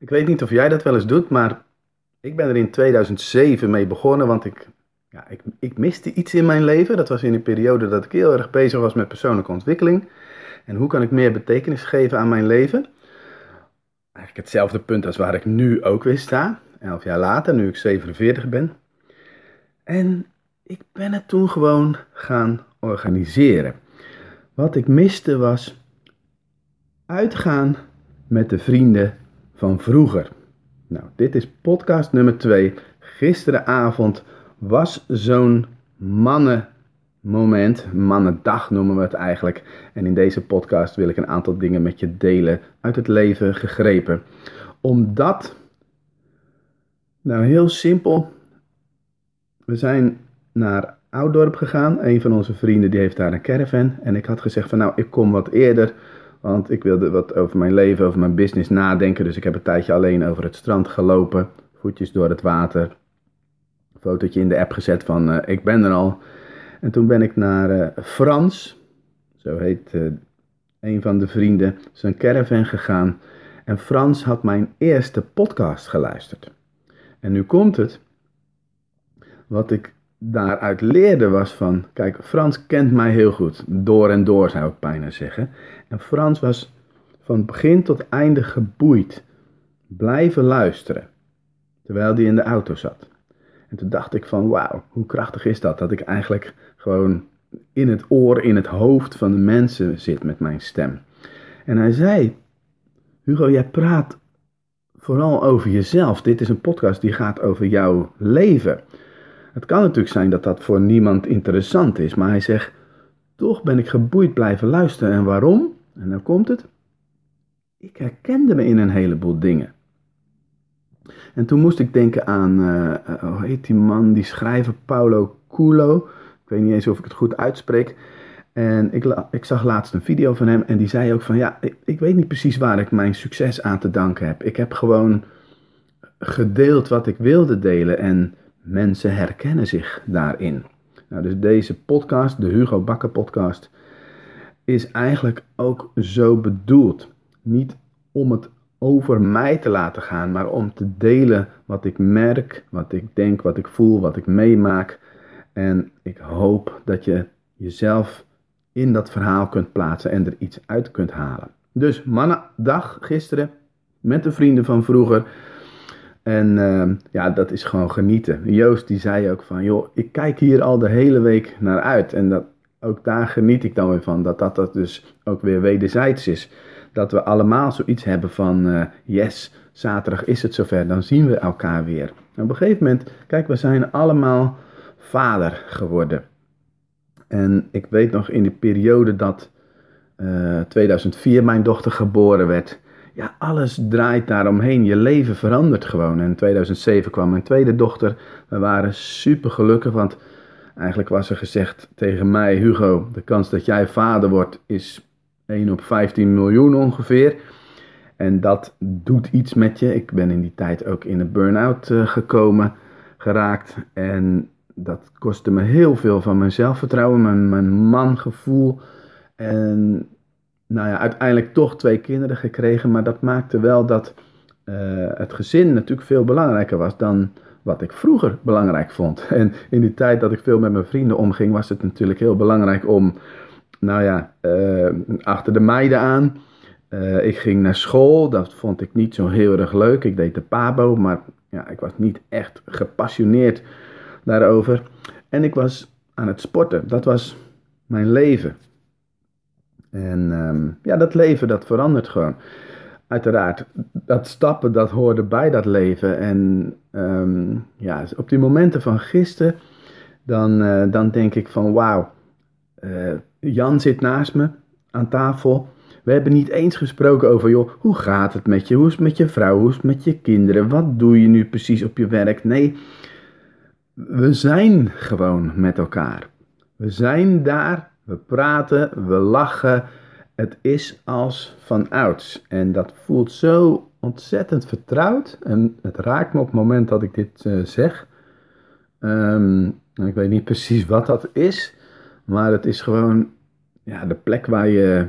Ik weet niet of jij dat wel eens doet, maar ik ben er in 2007 mee begonnen, want ik, ja, ik, ik miste iets in mijn leven. Dat was in een periode dat ik heel erg bezig was met persoonlijke ontwikkeling. En hoe kan ik meer betekenis geven aan mijn leven? Eigenlijk hetzelfde punt als waar ik nu ook weer sta, elf jaar later, nu ik 47 ben. En ik ben het toen gewoon gaan organiseren. Wat ik miste was uitgaan met de vrienden van vroeger. Nou, dit is podcast nummer 2. Gisteravond was zo'n mannenmoment, mannendag noemen we het eigenlijk. En in deze podcast wil ik een aantal dingen met je delen uit het leven gegrepen. Omdat, nou heel simpel, we zijn naar Ouddorp gegaan. Een van onze vrienden die heeft daar een caravan. En ik had gezegd van nou, ik kom wat eerder. Want ik wilde wat over mijn leven, over mijn business nadenken. Dus ik heb een tijdje alleen over het strand gelopen. Voetjes door het water. Fotootje in de app gezet van uh, ik ben er al. En toen ben ik naar uh, Frans, zo heet uh, een van de vrienden, zijn caravan gegaan. En Frans had mijn eerste podcast geluisterd. En nu komt het. Wat ik daaruit leerde was van, kijk, Frans kent mij heel goed, door en door zou ik bijna zeggen. En Frans was van begin tot einde geboeid, blijven luisteren, terwijl hij in de auto zat. En toen dacht ik van, wauw, hoe krachtig is dat, dat ik eigenlijk gewoon in het oor, in het hoofd van de mensen zit met mijn stem. En hij zei, Hugo, jij praat vooral over jezelf. Dit is een podcast die gaat over jouw leven. Het kan natuurlijk zijn dat dat voor niemand interessant is, maar hij zegt, toch ben ik geboeid blijven luisteren. En waarom? En dan komt het. Ik herkende me in een heleboel dingen. En toen moest ik denken aan, uh, hoe heet die man, die schrijver Paulo Coelho. Ik weet niet eens of ik het goed uitspreek. En ik, ik zag laatst een video van hem en die zei ook van, ja, ik, ik weet niet precies waar ik mijn succes aan te danken heb. Ik heb gewoon gedeeld wat ik wilde delen en Mensen herkennen zich daarin. Nou, dus deze podcast, de Hugo Bakker podcast, is eigenlijk ook zo bedoeld. Niet om het over mij te laten gaan, maar om te delen wat ik merk, wat ik denk, wat ik voel, wat ik meemaak. En ik hoop dat je jezelf in dat verhaal kunt plaatsen en er iets uit kunt halen. Dus mannendag gisteren met de vrienden van vroeger. En uh, ja, dat is gewoon genieten. Joost die zei ook van, joh, ik kijk hier al de hele week naar uit. En dat, ook daar geniet ik dan weer van, dat dat, dat dus ook weer wederzijds is. Dat we allemaal zoiets hebben van, uh, yes, zaterdag is het zover, dan zien we elkaar weer. En op een gegeven moment, kijk, we zijn allemaal vader geworden. En ik weet nog in de periode dat uh, eh, 2004 mijn dochter geboren werd ja, alles draait daaromheen. Je leven verandert gewoon. En in 2007 kwam mijn tweede dochter. We waren super gelukkig, want eigenlijk was er gezegd tegen mij: Hugo, de kans dat jij vader wordt is 1 op 15 miljoen ongeveer. En dat doet iets met je. Ik ben in die tijd ook in een burn-out uh, gekomen, geraakt. En dat kostte me heel veel van mijn zelfvertrouwen, mijn, mijn mangevoel. En nou ja, uiteindelijk toch twee kinderen gekregen. Maar dat maakte wel dat uh, het gezin natuurlijk veel belangrijker was dan wat ik vroeger belangrijk vond. En in die tijd dat ik veel met mijn vrienden omging, was het natuurlijk heel belangrijk om, nou ja, uh, achter de meiden aan. Uh, ik ging naar school, dat vond ik niet zo heel erg leuk. Ik deed de pabo, maar ja, ik was niet echt gepassioneerd daarover. En ik was aan het sporten, dat was mijn leven. En um, ja, dat leven, dat verandert gewoon. Uiteraard, dat stappen, dat hoorde bij dat leven. En um, ja, op die momenten van gisteren, dan, uh, dan denk ik van wauw, uh, Jan zit naast me aan tafel. We hebben niet eens gesproken over, joh, hoe gaat het met je? Hoe is het met je vrouw? Hoe is het met je kinderen? Wat doe je nu precies op je werk? Nee, we zijn gewoon met elkaar. We zijn daar we praten, we lachen. Het is als van ouds. En dat voelt zo ontzettend vertrouwd. En het raakt me op het moment dat ik dit uh, zeg. Um, ik weet niet precies wat dat is. Maar het is gewoon ja, de plek waar je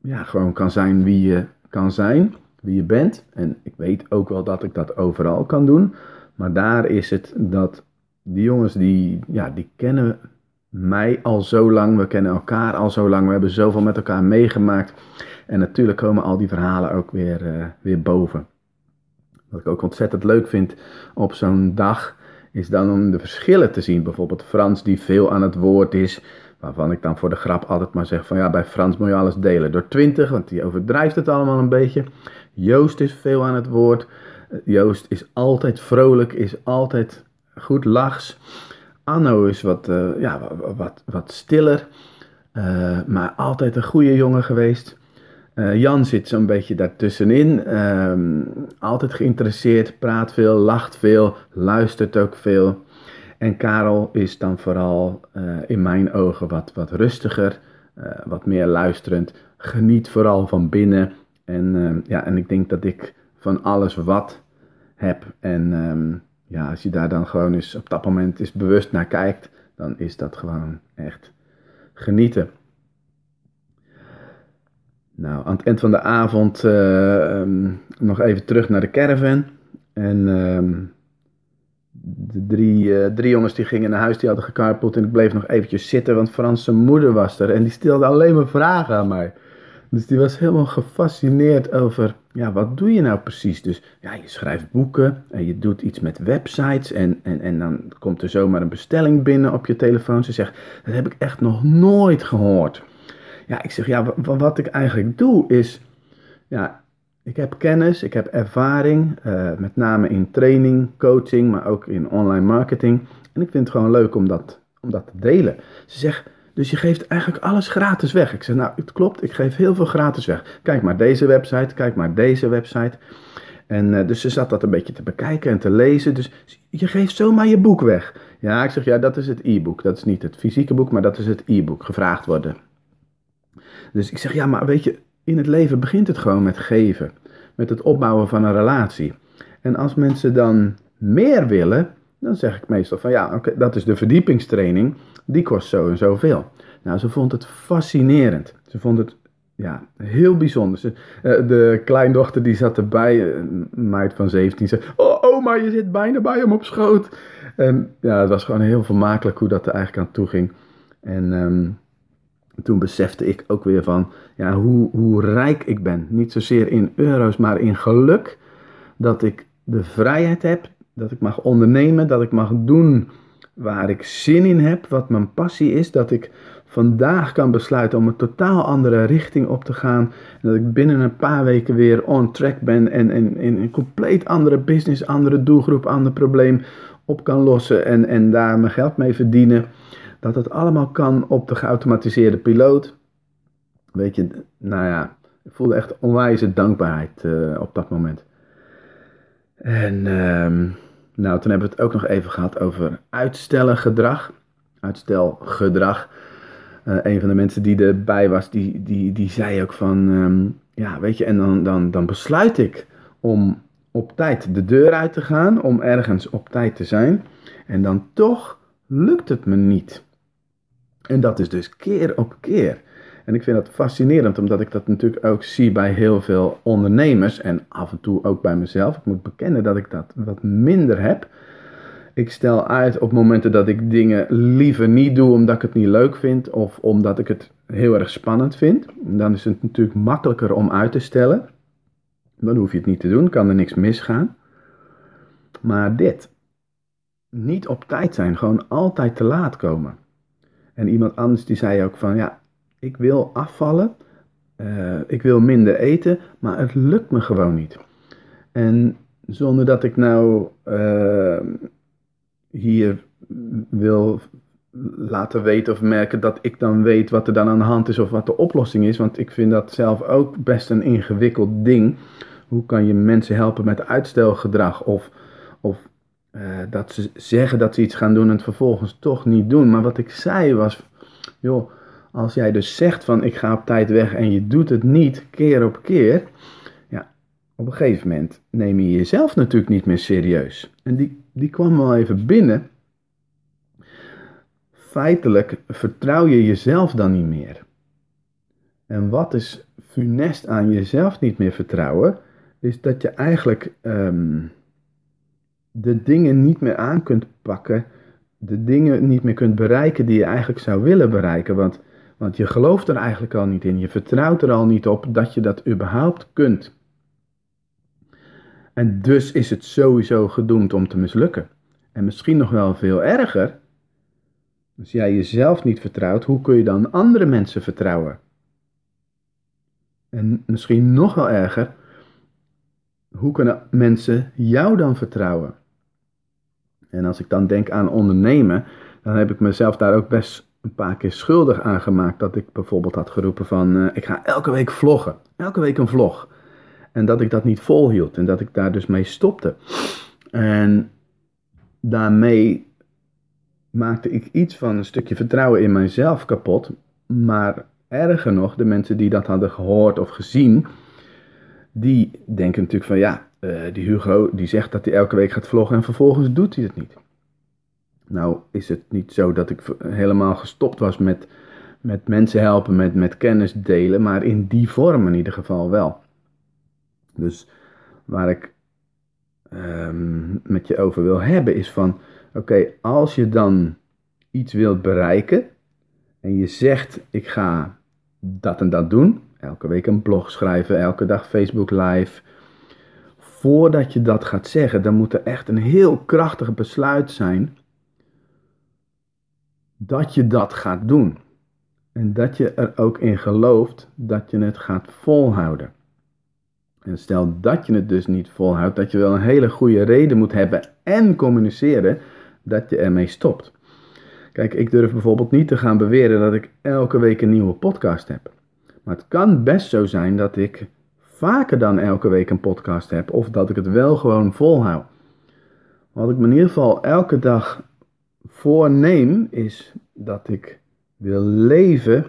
ja, gewoon kan zijn wie je kan zijn. wie je bent. En ik weet ook wel dat ik dat overal kan doen. Maar daar is het dat die jongens die, ja, die kennen mij al zo lang. We kennen elkaar al zo lang. We hebben zoveel met elkaar meegemaakt. En natuurlijk komen al die verhalen ook weer, uh, weer boven. Wat ik ook ontzettend leuk vind op zo'n dag, is dan om de verschillen te zien. Bijvoorbeeld Frans die veel aan het woord is, waarvan ik dan voor de grap altijd maar zeg van ja, bij Frans moet je alles delen door 20, want die overdrijft het allemaal een beetje. Joost is veel aan het woord. Joost is altijd vrolijk, is altijd goed lachs. Anno is wat, uh, ja, wat, wat stiller, uh, maar altijd een goede jongen geweest. Uh, Jan zit zo'n beetje daartussenin. Um, altijd geïnteresseerd, praat veel, lacht veel, luistert ook veel. En Karel is dan vooral in mijn ogen wat, wat rustiger, wat meer luisterend. Geniet vooral van binnen. En, ehm, ja, en ik denk dat ik van alles wat heb. En um, ja, als je daar dan gewoon eens op dat moment eens bewust naar kijkt, dan is dat gewoon echt genieten. Nou, aan het eind van de avond uh, um, nog even terug naar de caravan. En um, de drie, uh, drie jongens die gingen naar huis, die hadden gekarpeld. En ik bleef nog eventjes zitten, want Frans moeder was er. En die stelde alleen maar vragen aan mij. Dus die was helemaal gefascineerd over, ja, wat doe je nou precies? Dus ja, je schrijft boeken en je doet iets met websites en, en, en dan komt er zomaar een bestelling binnen op je telefoon. Ze zegt, dat heb ik echt nog nooit gehoord. Ja, ik zeg, ja, wat ik eigenlijk doe is, ja, ik heb kennis, ik heb ervaring, uh, met name in training, coaching, maar ook in online marketing. En ik vind het gewoon leuk om dat, om dat te delen. Ze zegt, dus je geeft eigenlijk alles gratis weg. Ik zeg, nou, het klopt, ik geef heel veel gratis weg. Kijk maar deze website, kijk maar deze website. En uh, dus ze zat dat een beetje te bekijken en te lezen. Dus je geeft zomaar je boek weg. Ja, ik zeg, ja, dat is het e-book. Dat is niet het fysieke boek, maar dat is het e-book. Gevraagd worden. Dus ik zeg, ja, maar weet je, in het leven begint het gewoon met geven. Met het opbouwen van een relatie. En als mensen dan meer willen, dan zeg ik meestal van ja, oké, dat is de verdiepingstraining. Die kost zo en zoveel. Nou, ze vond het fascinerend. Ze vond het ja, heel bijzonder. Ze, uh, de kleindochter die zat erbij, een meid van 17, zei: Oh, oma, je zit bijna bij hem op schoot. En ja, het was gewoon heel vermakelijk hoe dat er eigenlijk aan toe ging. En um, toen besefte ik ook weer van ja, hoe, hoe rijk ik ben. Niet zozeer in euro's, maar in geluk. Dat ik de vrijheid heb, dat ik mag ondernemen, dat ik mag doen waar ik zin in heb, wat mijn passie is, dat ik vandaag kan besluiten om een totaal andere richting op te gaan. En dat ik binnen een paar weken weer on track ben en, en een compleet andere business, andere doelgroep, ander probleem op kan lossen en, en daar mijn geld mee verdienen. Dat het allemaal kan op de geautomatiseerde piloot. Weet je, nou ja, ik voelde echt onwijze dankbaarheid uh, op dat moment. En uh, nou, toen hebben we het ook nog even gehad over uitstellen gedrag. Uitstelgedrag. Uh, een van de mensen die erbij was, die, die, die zei ook van, um, ja, weet je, en dan, dan, dan besluit ik om op tijd de deur uit te gaan, om ergens op tijd te zijn. En dan toch lukt het me niet. En dat is dus keer op keer. En ik vind dat fascinerend, omdat ik dat natuurlijk ook zie bij heel veel ondernemers en af en toe ook bij mezelf. Ik moet bekennen dat ik dat wat minder heb. Ik stel uit op momenten dat ik dingen liever niet doe omdat ik het niet leuk vind of omdat ik het heel erg spannend vind. Dan is het natuurlijk makkelijker om uit te stellen. Dan hoef je het niet te doen, kan er niks misgaan. Maar dit, niet op tijd zijn, gewoon altijd te laat komen. En iemand anders die zei ook van ja, ik wil afvallen, uh, ik wil minder eten, maar het lukt me gewoon niet. En zonder dat ik nou uh, hier wil laten weten of merken dat ik dan weet wat er dan aan de hand is of wat de oplossing is. Want ik vind dat zelf ook best een ingewikkeld ding. Hoe kan je mensen helpen met uitstelgedrag of, of uh, dat ze zeggen dat ze iets gaan doen en het vervolgens toch niet doen. Maar wat ik zei was, joh, als jij dus zegt van ik ga op tijd weg en je doet het niet keer op keer, ja, op een gegeven moment neem je jezelf natuurlijk niet meer serieus. En die, die kwam wel even binnen. Feitelijk vertrouw je jezelf dan niet meer. En wat is funest aan jezelf niet meer vertrouwen? is dat je eigenlijk ehm, de dingen niet meer aan kunt pakken, de dingen niet meer kunt bereiken die je eigenlijk zou willen bereiken. Want, want je gelooft er eigenlijk al niet in, je vertrouwt er al niet op dat je dat überhaupt kunt. En dus is het sowieso gedoemd om te mislukken. En misschien nog wel veel erger, als jij jezelf niet vertrouwt, hoe kun je dan andere mensen vertrouwen? En misschien nog wel erger, hoe kunnen mensen jou dan vertrouwen? En als ik dan denk aan ondernemen, dan heb ik mezelf daar ook best een paar keer schuldig aan gemaakt. Dat ik bijvoorbeeld had geroepen van, uh, ik ga elke week vloggen. Elke week een vlog. En dat ik dat niet volhield en dat ik daar dus mee stopte. En daarmee maakte ik iets van een stukje vertrouwen in mijzelf kapot. Maar erger nog, de mensen die dat hadden gehoord of gezien, die denken natuurlijk van ja, uh, die Hugo die zegt dat hij elke week gaat vloggen en vervolgens doet hij het niet. Nou is het niet zo dat ik helemaal gestopt was met, met mensen helpen, met, met kennis delen, maar in die vorm in ieder geval wel. Dus waar ik um, met je over wil hebben is van, oké, als je dan iets wilt bereiken en je zegt ik ga dat en dat doen, elke week een blog schrijven, elke dag Facebook live, voordat je dat gaat zeggen, dan moet er echt een heel krachtig besluit zijn dat je dat gaat doen. En dat je er ook in gelooft dat je het gaat volhouden. En stel dat je het dus niet volhoudt, dat je wel een hele goede reden moet hebben en communiceren dat je ermee stopt. Kijk, ik durf bijvoorbeeld niet te gaan beweren dat ik elke week een nieuwe podcast heb. Maar het kan best zo zijn dat ik vaker dan elke week een podcast heb of dat ik het wel gewoon volhoud. Wat ik me in ieder geval elke dag voorneem is dat ik wil leven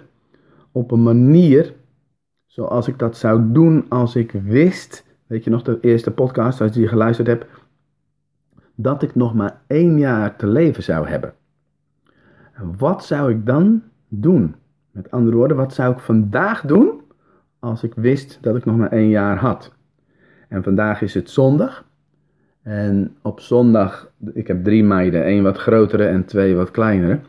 op een manier zoals ik dat zou doen als ik wist, weet je nog de eerste podcast als je geluisterd hebt, dat ik nog maar één jaar te leven zou hebben. En wat zou ik dan doen? Met andere woorden, wat zou ik vandaag doen als ik wist dat ik nog maar één jaar had? En vandaag is het zondag. En op zondag, ik heb drie meiden, één wat grotere en twee wat kleinere.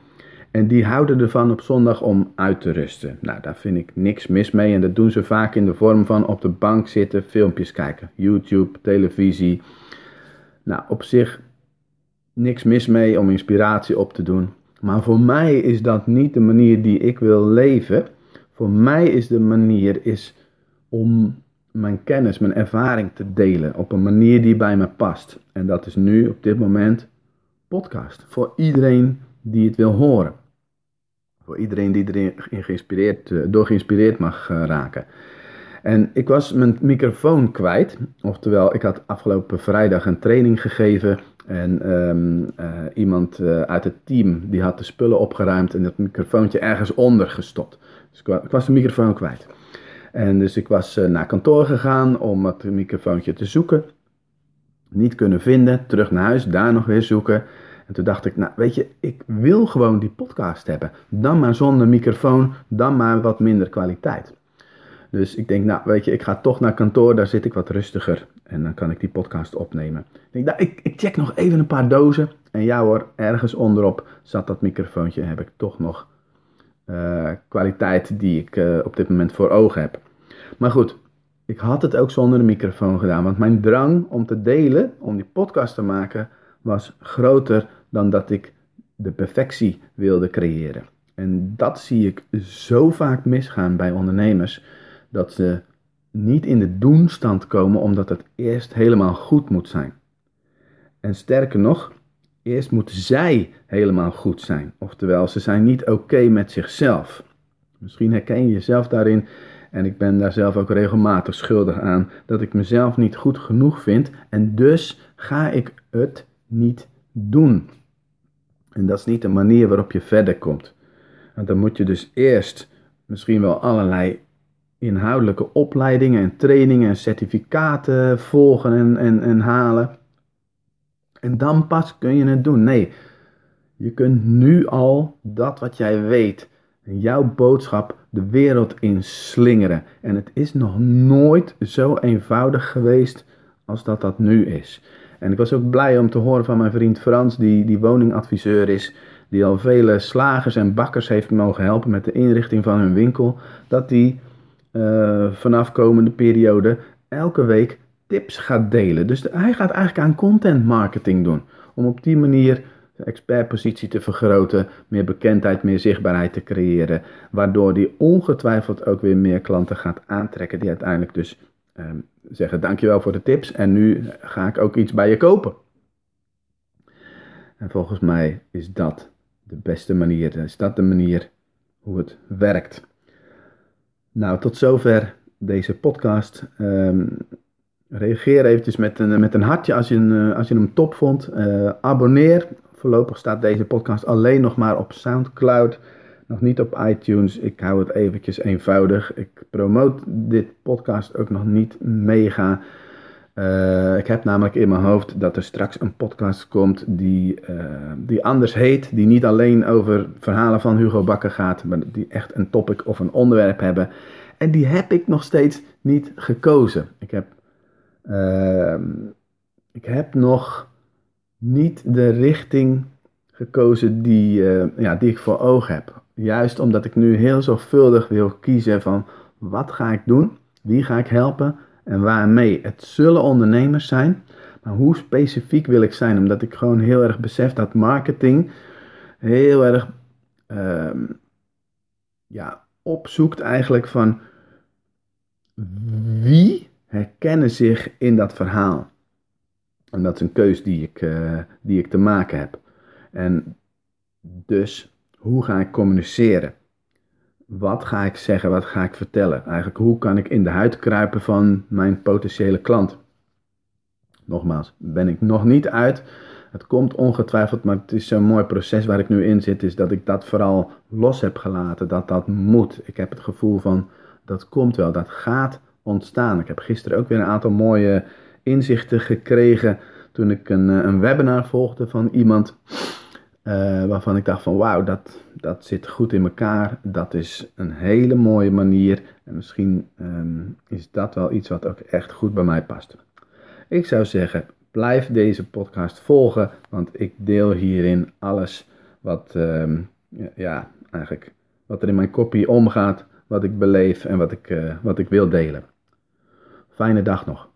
En die houden ervan op zondag om uit te rusten. Nou, daar vind ik niks mis mee. En dat doen ze vaak in de vorm van op de bank zitten, filmpjes kijken. YouTube, televisie. Nou, op zich niks mis mee om inspiratie op te doen. Maar voor mij is dat niet de manier die ik wil leven. Voor mij is de manier is om mijn kennis, mijn ervaring te delen op een manier die bij me past. En dat is nu op dit moment podcast. Voor iedereen die het wil horen. Voor iedereen die erin geïnspireerd, eh, door geïnspireerd mag eh, raken. En ik was mijn microfoon kwijt. Oftewel, ik had afgelopen vrijdag een training gegeven. En um, uh, iemand uit het team die had de spullen opgeruimd en het microfoontje ergens onder gestopt. Dus ik was de microfoon kwijt. En dus ik was uh, naar kantoor gegaan om het microfoontje te zoeken. Niet kunnen vinden, terug naar huis, daar nog weer zoeken. En toen dacht ik, nou weet je, ik wil gewoon die podcast hebben. Dan maar zonder microfoon, dan maar wat minder kwaliteit. Dus ik denk, nou weet je, ik ga toch naar kantoor, daar zit ik wat rustiger. En dan kan ik die podcast opnemen. Ik denk, nou, ik, ik check nog even een paar dozen. En ja hoor, ergens onderop zat dat microfoontje. Heb ik toch nog uh, kwaliteit die ik uh, op dit moment voor ogen heb. Maar goed, ik had het ook zonder een microfoon gedaan. Want mijn drang om te delen, om die podcast te maken, was groter dan dat ik de perfectie wilde creëren. En dat zie ik zo vaak misgaan bij ondernemers, dat ze niet in de doenstand komen omdat het eerst helemaal goed moet zijn. En sterker nog, eerst moeten zij helemaal goed zijn. Oftewel, ze zijn niet oké met zichzelf. Misschien herken je jezelf daarin. En ik ben daar zelf ook regelmatig schuldig aan dat ik mezelf niet goed genoeg vind. En dus ga ik het niet doen. En dat is niet de manier waarop je verder komt. Want dan moet je dus eerst misschien wel allerlei inhoudelijke opleidingen en trainingen en certificaten volgen en, en, en halen. En dan pas kun je het doen. Nee, je kunt nu al dat wat jij weet jouw boodschap de wereld in slingeren. En het is nog nooit zo eenvoudig geweest als dat dat nu is. En ik was ook blij om te horen van mijn vriend Frans, die, die woningadviseur is, die al vele slagers en bakkers heeft mogen helpen met de inrichting van hun winkel, dat die uh, vanaf komende periode elke week tips gaat delen. Dus hij gaat eigenlijk aan content marketing doen. Om op die manier de expertpositie te vergroten, meer bekendheid, meer zichtbaarheid te creëren. Waardoor hij ongetwijfeld ook weer meer klanten gaat aantrekken die uiteindelijk dus um, zeggen dankjewel voor de tips en nu ga ik ook iets bij je kopen. En volgens mij is dat de beste manier, is dat de manier hoe het werkt. Nou, tot zover deze podcast. Um, reageer eventjes met een, met een hartje als je, een, als je hem top vond. Uh, abonneer. Voorlopig staat deze podcast alleen nog maar op Soundcloud. Nog niet op iTunes. Ik hou het eventjes eenvoudig. Ik promoot dit podcast ook nog niet mega. Uh, ik heb namelijk in mijn hoofd dat er straks een podcast komt die, die anders heet. Die niet alleen over verhalen van Hugo Bakker gaat, maar die echt een topic of een onderwerp hebben. En die heb ik nog steeds niet gekozen. Ik heb, uh, ik heb nog niet de richting gekozen die, ja, die ik voor ogen heb. Juist omdat ik nu heel zorgvuldig wil kiezen van wat ga ik doen, wie ga ik helpen en waarmee. Het zullen ondernemers zijn, maar hoe specifiek wil ik zijn? Omdat ik gewoon heel erg besef dat marketing heel erg um, ja, opzoekt eigenlijk van wie herkennen zich in dat verhaal. En dat is een keus die ik, uh, die ik te maken heb. En dus, hoe ga ik communiceren? wat ga ik zeggen, wat ga ik vertellen? Eigenlijk, hoe kan ik in de huid kruipen van mijn potentiële klant? Nogmaals, ben ik nog niet uit. Het komt ongetwijfeld, maar het is zo'n mooi proces waar ik nu in zit, is dat ik dat vooral los heb gelaten, dat dat moet. Ik heb het gevoel van, dat komt wel, dat gaat ontstaan. Ik heb gisteren ook weer een aantal mooie inzichten gekregen toen ik een, eh, een webinar volgde van iemand uh, waarvan ik dacht van wauw, dat, dat zit goed in elkaar. Dat is een hele mooie manier. En misschien um, is dat wel iets wat ook echt goed bij mij past. Ik zou zeggen, blijf deze podcast volgen. Want ik deel hierin alles wat, um, ja, eigenlijk wat er in mijn kopie omgaat. Wat ik beleef en wat ik, uh, wat ik wil delen. Fijne dag nog.